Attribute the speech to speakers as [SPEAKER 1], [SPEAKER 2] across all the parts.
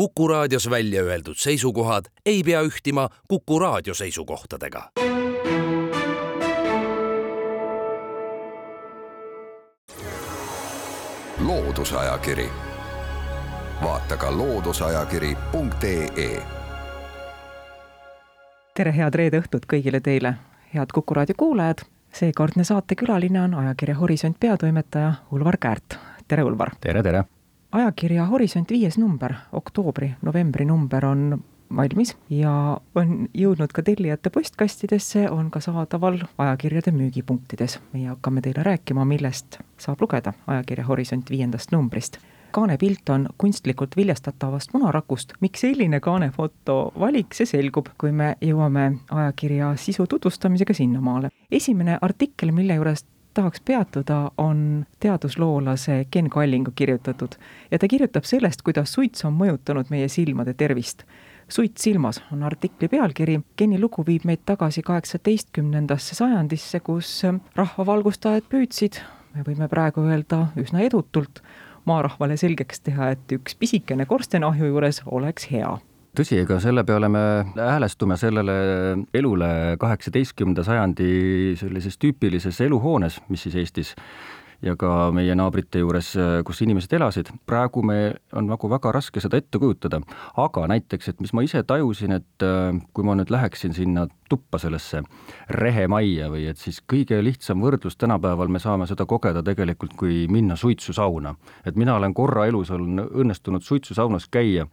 [SPEAKER 1] Kuku raadios välja öeldud seisukohad ei pea ühtima Kuku raadio seisukohtadega.
[SPEAKER 2] loodusajakiri, vaata ka looduseajakiri.ee.
[SPEAKER 3] tere, head reede õhtut kõigile teile, head Kuku raadio kuulajad. seekordne saatekülaline on ajakirja Horisont peatoimetaja Ulvar Käärt. tere, Ulvar!
[SPEAKER 4] tere, tere!
[SPEAKER 3] Ajakirja Horisont viies number, oktoobri-novembri number on valmis ja on jõudnud ka tellijate postkastidesse, on ka saadaval ajakirjade müügipunktides. meie hakkame teile rääkima, millest saab lugeda ajakirja Horisont viiendast numbrist. kaanepilt on kunstlikult viljastatavast munarakust. miks selline kaanefoto valik, see selgub, kui me jõuame ajakirja sisu tutvustamisega sinnamaale. esimene artikkel, mille juures tahaks peatuda, on teadusloolase Ken Kallingu kirjutatud ja ta kirjutab sellest, kuidas suits on mõjutanud meie silmade tervist. suit silmas on artikli pealkiri. Keni lugu viib meid tagasi kaheksateistkümnendasse sajandisse, kus rahvavalgustajad püüdsid, me võime praegu öelda üsna edutult, maarahvale selgeks teha, et üks pisikene korstenahju juures oleks hea
[SPEAKER 4] tõsi, ega selle peale me häälestume sellele elule kaheksateistkümnenda sajandi sellises tüüpilises eluhoones, mis siis Eestis ja ka meie naabrite juures, kus inimesed elasid. praegu me, on nagu väga raske seda ette kujutada, aga näiteks, et mis ma ise tajusin, et äh, kui ma nüüd läheksin sinna tuppa sellesse rehemajja või et siis kõige lihtsam võrdlus tänapäeval me saame seda kogeda tegelikult, kui minna suitsusauna. et mina olen korra elus on õnnestunud suitsusaunas käia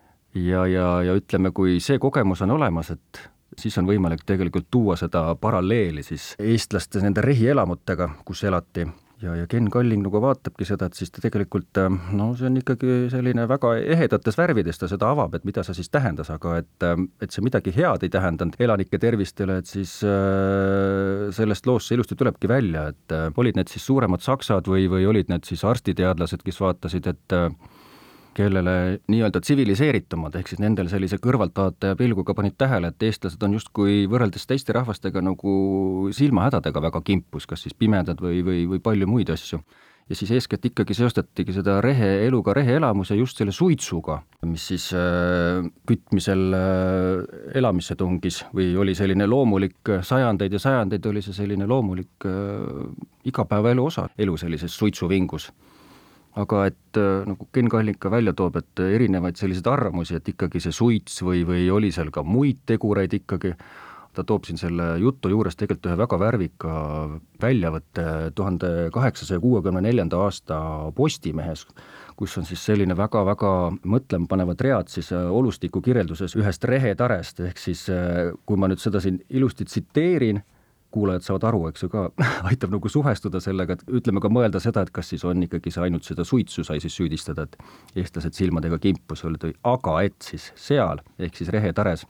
[SPEAKER 4] ja, ja, ja ütleme, kui see kogemus on olemas, et siis on võimalik tegelikult tuua seda paralleeli siis eestlaste nende rehielamutega, kus elati. Ja, ja Ken Kalling nagu vaatabki seda, et siis ta tegelikult no see on ikkagi selline väga ehedates värvides ta seda avab, et mida see siis tähendas, aga et, et see midagi head ei tähendanud elanike tervistele, et siis äh, sellest loost see ilusti tulebki välja, et äh, olid need siis suuremad saksad või, või olid need siis arstiteadlased, kes vaatasid, et äh, kellele nii-öelda tsiviliseeritumad, ehk siis nendel sellise kõrvaltvaataja pilguga panid tähele, et eestlased on justkui võrreldes teiste rahvastega nagu silmahädadega väga kimpus, kas siis pimedad või, või, või palju muid asju. ja siis eeskätt ikkagi seostatigi seda rehe eluga, reheelamuse just selle suitsuga, mis siis äh, kütmisel äh, elamisse tungis või oli selline loomulik, sajandeid ja sajandeid oli see selline loomulik äh, igapäevaelu osa, elu sellises suitsuvingus aga et äh, nagu Ken Kalling ka välja toob, et erinevaid selliseid arvamusi, et ikkagi see suits või, või oli seal ka muid tegureid ikkagi, ta toob siin selle jutu juures tegelikult ühe väga värvika väljavõtte tuhande kaheksasaja kuuekümne neljanda aasta Postimehes, kus on siis selline väga-väga mõtlemapanevad read siis äh, olustiku kirjelduses ühest rehetarest, ehk siis äh, kui ma nüüd seda siin ilusti tsiteerin, kuulajad saavad aru, eks ju, ka aitab nagu suhestuda sellega, et ütleme ka mõelda seda, et kas siis on ikkagi see ainult seda suitsu sai siis süüdistada, et eestlased silmadega kimpus olid, aga et siis seal, ehk siis rehetares,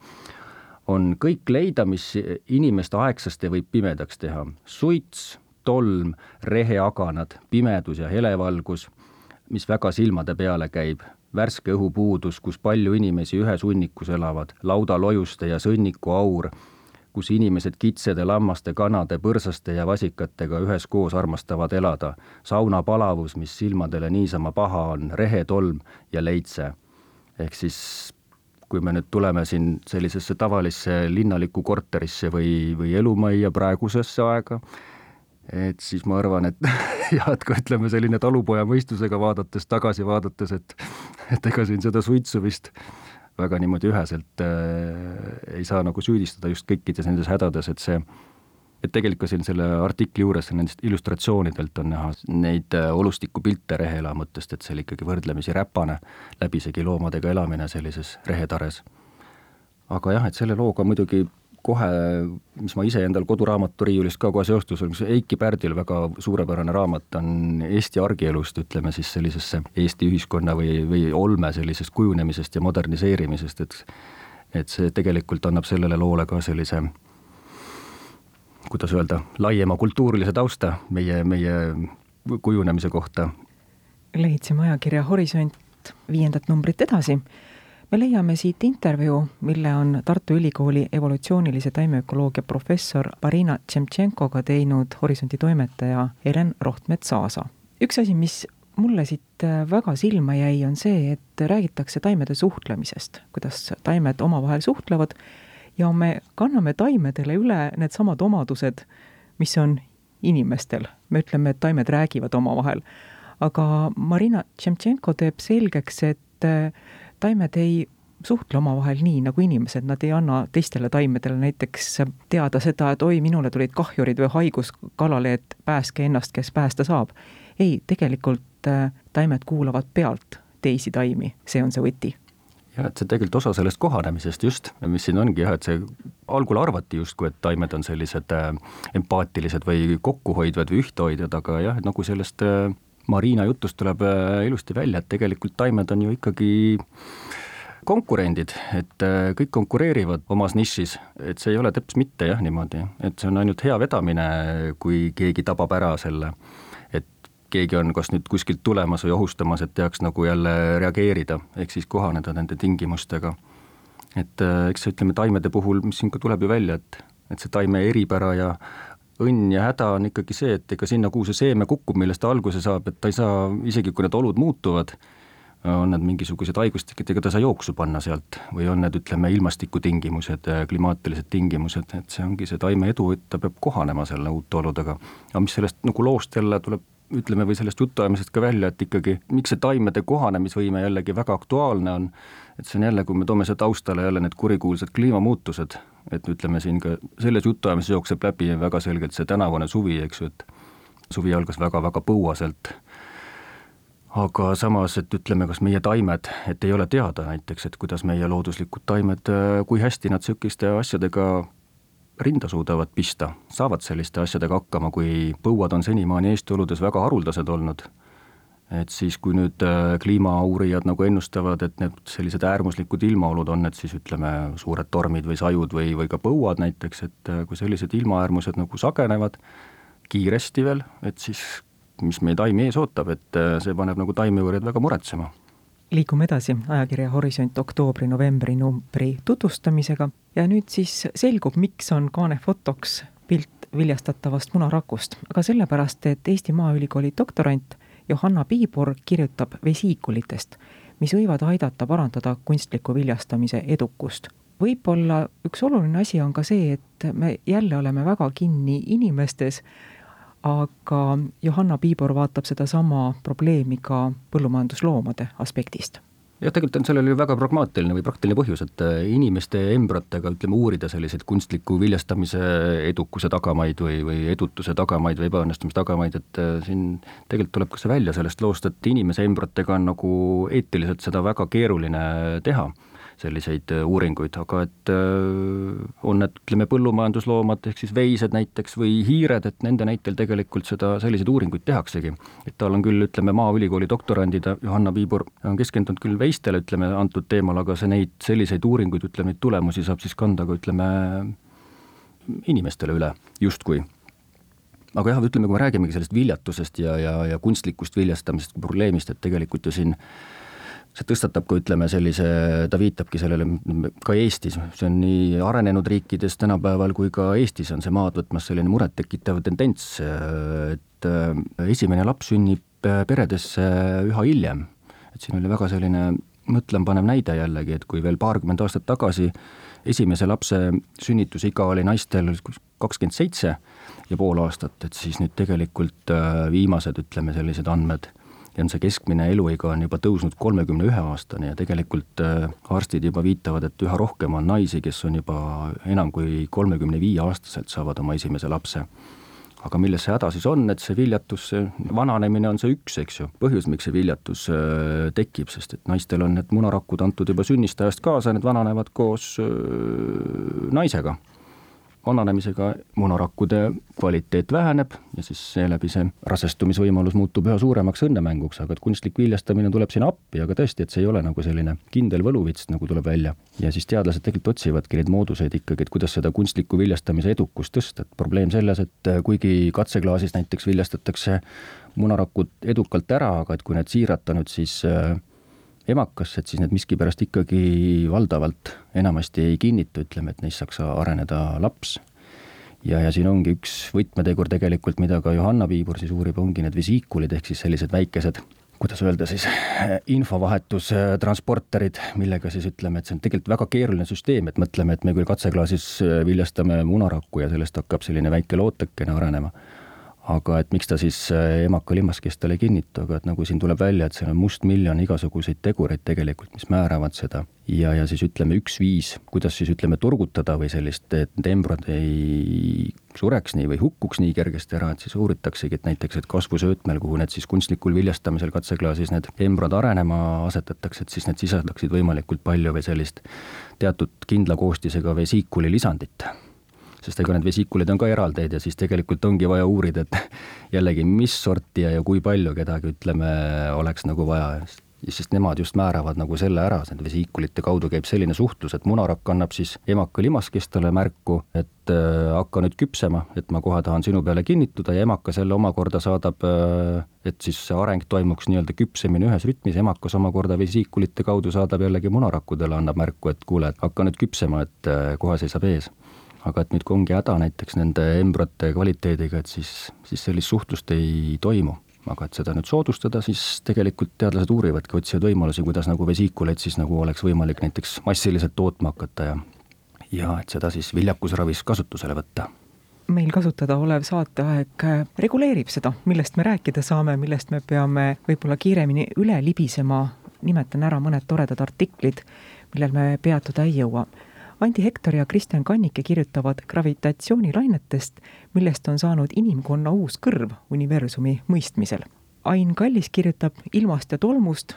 [SPEAKER 4] on kõik leida, mis inimest aegsasti võib pimedaks teha. suits, tolm, reheaganad, pimedus ja helevalgus, mis väga silmade peale käib, värske õhupuudus, kus palju inimesi ühes hunnikus elavad, laudalojuste ja sõnniku aur kus inimesed kitsede, lammaste, kanade, põrsaste ja vasikatega üheskoos armastavad elada, saunapalavus, mis silmadele niisama paha on, rehetolm ja leitse. ehk siis kui me nüüd tuleme siin sellisesse tavalisse linnalikku korterisse või, või elumajja praegusesse aega, et siis ma arvan, et jah, et ka ütleme, selline talupoja mõistusega vaadates, tagasi vaadates, et et ega siin seda suitsu vist väga niimoodi üheselt äh, ei saa nagu süüdistada just kõikides nendes hädades, et see, et tegelikult siin selle artikli juures nendest illustratsioonidelt on näha neid äh, olustikupilte reheelamutest, et see oli ikkagi võrdlemisi räpane, läbisegi loomadega elamine sellises rehetares. aga jah, et selle looga muidugi kohe, mis ma ise endal koduraamaturiiulist ka kohe seostus, on see Eiki Pärdil väga suurepärane raamat on Eesti argielust, ütleme siis sellisesse Eesti ühiskonna või, või olme sellisest kujunemisest ja moderniseerimisest, et et see tegelikult annab sellele loole ka sellise kuidas öelda, laiema kultuurilise tausta meie, meie kujunemise kohta.
[SPEAKER 3] lehitseme ajakirja Horisont viiendat numbrit edasi me leiame siit intervjuu, mille on Tartu Ülikooli evolutsioonilise taimeökoloogia professor Marina Tšemtšenkoga teinud Horisondi toimetaja Helen Rohtmets-Aasa. üks asi, mis mulle siit väga silma jäi, on see, et räägitakse taimede suhtlemisest, kuidas taimed omavahel suhtlevad ja me kanname taimedele üle needsamad omadused, mis on inimestel. me ütleme, et taimed räägivad omavahel. aga Marina Tšemtšenko teeb selgeks, et taimed ei suhtle omavahel nii nagu inimesed, nad ei anna teistele taimedele näiteks teada seda, et oi, minule tulid kahjurid või haigus kalale, et päästke ennast, kes päästa saab. ei, tegelikult äh, taimed kuulavad pealt teisi taimi, see on see võti
[SPEAKER 4] jah, et see tegelikult osa sellest kohanemisest just, mis siin ongi jah, et see algul arvati justkui, et taimed on sellised äh, empaatilised või kokkuhoidvad või ühtehoidjad, aga jah, et nagu sellest äh, Marina jutust tuleb äh, ilusti välja, et tegelikult taimed on ju ikkagi konkurendid, et äh, kõik konkureerivad omas nišis, et see ei ole teps mitte jah niimoodi, et see on ainult hea vedamine, kui keegi tabab ära selle keegi on kas nüüd kuskilt tulemas või ohustamas, et teaks nagu jälle reageerida, ehk siis kohaneda nende tingimustega. et äh, eks ütleme, taimede puhul, mis siin ka tuleb ju välja, et, et see taime eripära ja õnn ja häda on ikkagi see, et ega sinna, kuhu see seeme kukub, millest ta alguse saab, et ta ei saa, isegi kui need olud muutuvad, on need mingisugused haigustikid, ega ta ei saa jooksu panna sealt või on need, ütleme, ilmastikutingimused, klimaatilised tingimused, et see ongi see taime edu, et ta peab kohanema selle uute oludega. aga mis sellest nagu loost jälle tuleb ütleme, või sellest jutuajamisest ka välja, et ikkagi miks see taimede kohanemisvõime jällegi väga aktuaalne on, et see on jälle, kui me toome siia taustale jälle need kurikuulsad kliimamuutused, et ütleme siin ka selles jutuajamises jookseb läbi väga selgelt see tänavune suvi, eks ju, et suvi algas väga-väga põuaselt, aga samas, et ütleme, kas meie taimed, et ei ole teada näiteks, et kuidas meie looduslikud taimed, kui hästi nad niisuguste asjadega rinda suudavad pista, saavad selliste asjadega hakkama, kui põuad on senimaani Eesti oludes väga haruldased olnud. et siis, kui nüüd äh, kliimauurijad nagu ennustavad, et need sellised äärmuslikud ilmaolud on need siis ütleme, suured tormid või sajud või, või ka põuad näiteks, et äh, kui sellised ilmaäärmused nagu sagenevad kiiresti veel, et siis mis meie taimi ees ootab, et äh, see paneb nagu taimeuurijad väga muretsema
[SPEAKER 3] liigume edasi ajakirja Horisont oktoobri-novembri numbri tutvustamisega ja nüüd siis selgub, miks on kaane fotoks pilt viljastatavast munarakust, aga sellepärast, et Eesti Maaülikooli doktorant Johanna Piibur kirjutab vesiikulitest, mis võivad aidata parandada kunstliku viljastamise edukust. võib-olla üks oluline asi on ka see, et me jälle oleme väga kinni inimestes aga Johanna Piibor vaatab sedasama probleemi ka põllumajandusloomade aspektist.
[SPEAKER 4] Jah, tegelikult on sellel ju väga pragmaatiline või praktiline põhjus, et äh, inimeste embratega ütleme, uurida selliseid kunstliku viljastamise edukuse tagamaid või, või edutuse tagamaid või ebaõnnestumise tagamaid, et äh, siin tegelikult tuleb ka see välja sellest loost, et inimese embratega on nagu eetiliselt seda väga keeruline teha selliseid äh, uuringuid, aga et äh, on need, ütleme, põllumajandusloomad, ehk siis veised näiteks või hiired, et nende näitel tegelikult seda, selliseid uuringuid tehaksegi. et tal on küll, ütleme, Maaülikooli doktorandid, Johanna Piibur on keskendunud küll veistele, ütleme, antud teemal, aga see neid, selliseid uuringuid, ütleme, neid tulemusi saab siis kanda ka, ütleme, inimestele üle, justkui aga jah, ütleme, kui me räägimegi sellest viljatusest ja, ja, ja kunstlikust viljastamisest, probleemist, et tegelikult ju siin see tõstatab ka ütleme sellise, ta viitabki sellele ka Eestis, see on nii arenenud riikides tänapäeval kui ka Eestis on see maad võtmas selline murettekitav tendents, et äh, esimene laps sünnib äh, peredesse üha hiljem. et siin oli väga selline mõtlemapanev näide jällegi, et kui veel paarkümmend aastat tagasi esimese lapse sünnitusiga oli naistel kakskümmend seitse ja pool aastat, et siis nüüd tegelikult äh, viimased, ütleme, sellised andmed ja on see keskmine eluiga on juba tõusnud kolmekümne ühe aastani ja tegelikult äh, arstid juba viitavad, et üha rohkem on naisi, kes on juba enam kui kolmekümne viie aastaselt saavad oma esimese lapse. Aga milles see häda siis on, et see viljatus, see vananemine on see üks, eks ju, põhjus, miks see viljatus äh, tekib, sest et naistel on need munarakud antud juba sünnist ajast kaasa, need vananevad koos äh, naisega vananemisega munarakkude kvaliteet väheneb ja siis seeläbi see rasestumisvõimalus muutub üha suuremaks õnnemänguks, aga et kunstlik viljastamine tuleb sinna appi, aga tõesti, et see ei ole nagu selline kindel võluvits, nagu tuleb välja. ja siis teadlased tegelikult otsivadki neid mooduseid ikkagi, et kuidas seda kunstliku viljastamise edukust tõsta, et probleem selles, et kuigi katseklaasis näiteks viljastatakse munarakud edukalt ära, aga et kui need siirata nüüd siis äh, emakasse, et siis need miskipärast ikkagi valdavalt enamasti ei kinnita, ütleme, et neist saaks areneda laps. ja, ja siin ongi üks võtmetegur tegelikult, mida ka Johanna Piibur siis uurib, ongi need vesiikulid ehk siis sellised väikesed kuidas öelda siis, infovahetustransporterid, millega siis ütleme, et see on tegelikult väga keeruline süsteem, et mõtleme, et me küll katseklaasis viljastame munarakku ja sellest hakkab selline väike lootekene arenema aga et miks ta siis äh, emaka limaskestele ei kinnitu, aga et nagu siin tuleb välja, et seal on mustmiljon igasuguseid tegureid tegelikult, mis määravad seda. ja, ja siis ütleme, üks viis, kuidas siis ütleme, turgutada või sellist, et need embrüod ei sureks nii või hukkuks nii kergesti ära, et siis uuritaksegi, et näiteks, et kasvusöötmel, kuhu need siis kunstlikul viljastamisel katseklaasis need embrüod arenema asetatakse, et siis need sisaldaksid võimalikult palju või sellist teatud kindla koostisega vesiikuli lisandit sest ega need vesiikulid on ka eraldeid ja siis tegelikult ongi vaja uurida, et jällegi, mis sorti ja, ja kui palju kedagi, ütleme, oleks nagu vaja. Sest nemad just määravad nagu selle ära, nende vesiikulite kaudu käib selline suhtlus, et munarakk annab siis emaka limaskestale märku, et äh, hakka nüüd küpsema, et ma kohe tahan sinu peale kinnituda ja emakas jälle omakorda saadab äh,, et siis see areng toimuks nii-öelda küpsemini ühes rütmis, emakas omakorda vesiikulite kaudu saadab jällegi munarakkudele, annab märku, et kuule, hakka nüüd küpsema, et äh, kohe seisab ees aga et nüüd, kui ongi häda näiteks nende embrüote kvaliteediga, et siis, siis sellist suhtlust ei toimu. aga et seda nüüd soodustada, siis tegelikult teadlased uurivadki, otsivad võimalusi, kuidas nagu vesiikuleid siis nagu oleks võimalik näiteks massiliselt tootma hakata ja ja et seda siis viljakusravis kasutusele võtta.
[SPEAKER 3] Meil kasutada olev saateaeg reguleerib seda, millest me rääkida saame, millest me peame võib-olla kiiremini üle libisema, nimetan ära mõned toredad artiklid, millel me peatuda ei jõua Andi Hektor ja Kristjan Kannike kirjutavad gravitatsioonilainetest, millest on saanud inimkonna uus kõrv universumi mõistmisel. Ain Kallis kirjutab ilmast ja tolmust,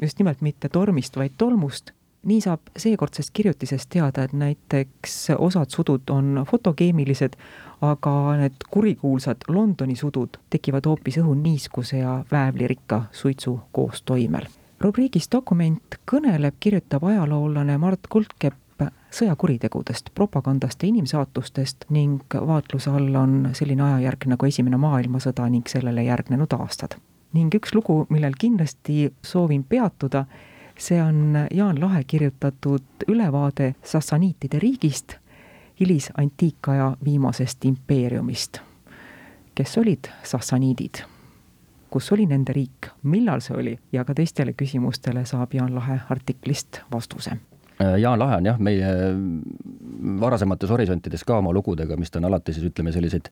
[SPEAKER 3] just nimelt mitte tormist, vaid tolmust. nii saab seekordsest kirjutisest teada, et näiteks osad sudud on fotokeemilised, aga need kurikuulsad Londoni sudud tekivad hoopis õhuniiskuse ja väävlirikka suitsu koostoimel rubriigis Dokument kõneleb, kirjutab ajaloolane Mart Kultkepp sõjakuritegudest, propagandast ja inimsaatustest ning vaatluse all on selline ajajärk nagu Esimene maailmasõda ning sellele järgnenud aastad. ning üks lugu, millel kindlasti soovin peatuda, see on Jaan Lahe kirjutatud ülevaade sassaniitide riigist, hilisantiikaja viimasest impeeriumist. kes olid sassaniidid? kus oli nende riik, millal see oli ja ka teistele küsimustele saab Jaan Lahe artiklist vastuse
[SPEAKER 4] Jaan Lahe on jah, meie varasemates horisontides ka oma lugudega, mis ta on alati siis ütleme, selliseid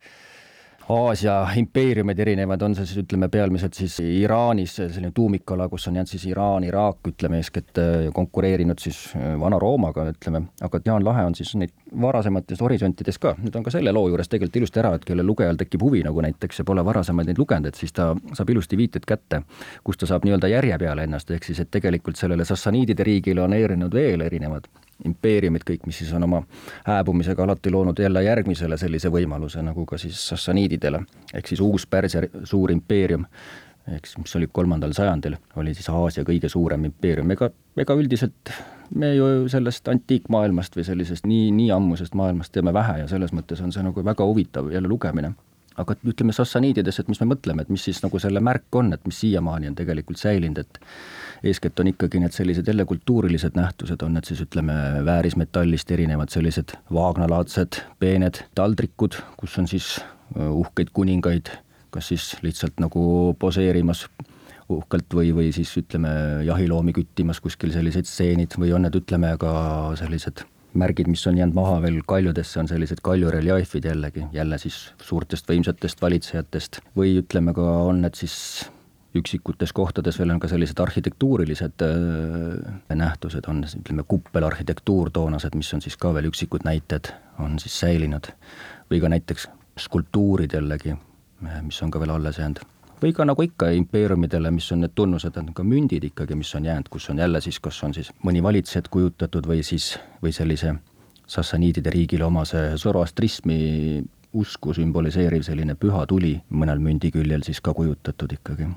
[SPEAKER 4] Aasia impeeriumid erinevad, on see siis ütleme pealmiselt siis Iraanis selline tuumikala, kus on jäänud siis Iraan, Iraak, ütleme eeskätt äh, konkureerinud siis äh, Vana-Roomaga, ütleme, aga Jaan Lahe on siis neid varasemates horisontides ka, nüüd on ka selle loo juures tegelikult ilusti ära, et kellel lugejal tekib huvi nagu näiteks ja pole varasemaid neid lugenud, et siis ta saab ilusti viited kätte, kus ta saab nii-öelda järje peale ennast, ehk siis et tegelikult sellele sassaniidide riigile on eerinud veel erinevad impeeriumid kõik, mis siis on oma hääbumisega alati loonud jälle järgmisele sellise võimaluse, nagu ka siis sassaniididele, ehk siis uus Pärsia suur impeerium, ehk siis mis oli kolmandal sajandil, oli siis Aasia kõige suurem impeerium, ega, ega üldiselt me ju sellest antiikmaailmast või sellisest nii, nii ammusest maailmast teame vähe ja selles mõttes on see nagu väga huvitav jälle lugemine. Aga ütleme sassaniidides, et mis me mõtleme, et mis siis nagu selle märk on, et mis siiamaani on tegelikult säilinud, et eeskätt on ikkagi need sellised jälle kultuurilised nähtused, on need siis ütleme väärismetallist erinevad sellised vaagnalaadsed peened taldrikud, kus on siis äh, uhkeid kuningaid, kas siis lihtsalt nagu poseerimas uhkelt või, või siis ütleme, jahiloomi küttimas kuskil sellised stseenid või on need, ütleme, ka sellised märgid, mis on jäänud maha veel kaljudesse, on sellised kaljureljeefid jällegi, jälle siis suurtest võimsatest valitsejatest. Või ütleme ka, on need siis üksikutes kohtades veel on ka sellised arhitektuurilised äh, nähtused, on ütleme, kuppelarhitektuur toonased, mis on siis ka veel üksikud näited, on siis säilinud. või ka näiteks skulptuurid jällegi, mis on ka veel alles jäänud. või ka nagu ikka impeeriumidele, mis on need tunnused, on ka mündid ikkagi, mis on jäänud, kus on jälle siis, kas on siis mõni valitsejat kujutatud või siis, või sellise sassaniidide riigile omase zoroastrismi usku sümboliseeriv selline püha tuli mõnel mündi küljel siis ka kujutatud ikkagi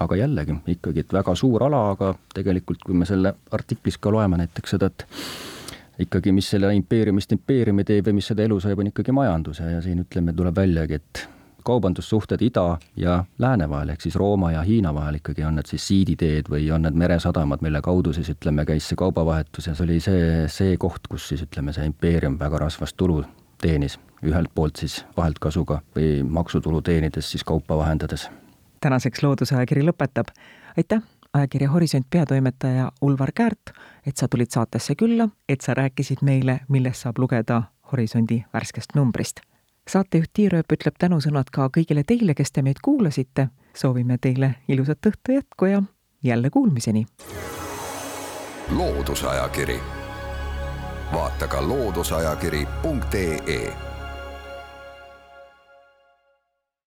[SPEAKER 4] aga jällegi ikkagi, et väga suur ala, aga tegelikult kui me selle artiklis ka loeme näiteks seda, et ikkagi, mis selle impeeriumist impeeriumi teeb või mis seda elu saab, on ikkagi majandus ja siin ütleme, tuleb väljagi, et kaubandussuhted ida ja lääne vahel, ehk siis Rooma ja Hiina vahel ikkagi on need siis siiditeed või on need meresadamad, mille kaudu siis ütleme, käis see kaubavahetus ja see oli see, see koht, kus siis ütleme, see impeerium väga rasvast tulu teenis, ühelt poolt siis vaheltkasuga või maksutulu teenides siis kaupa vahendades
[SPEAKER 3] tänaseks Loodusajakiri lõpetab. aitäh, ajakirja Horisont peatoimetaja Ulvar Käärt, et sa tulid saatesse külla, et sa rääkisid meile, millest saab lugeda Horisondi värskest numbrist. saatejuht Tiirööp ütleb tänusõnad ka kõigile teile, kes te meid kuulasite. soovime teile ilusat õhtu jätku ja jälle kuulmiseni.
[SPEAKER 2] loodusajakiri, vaata ka looduseajakiri.ee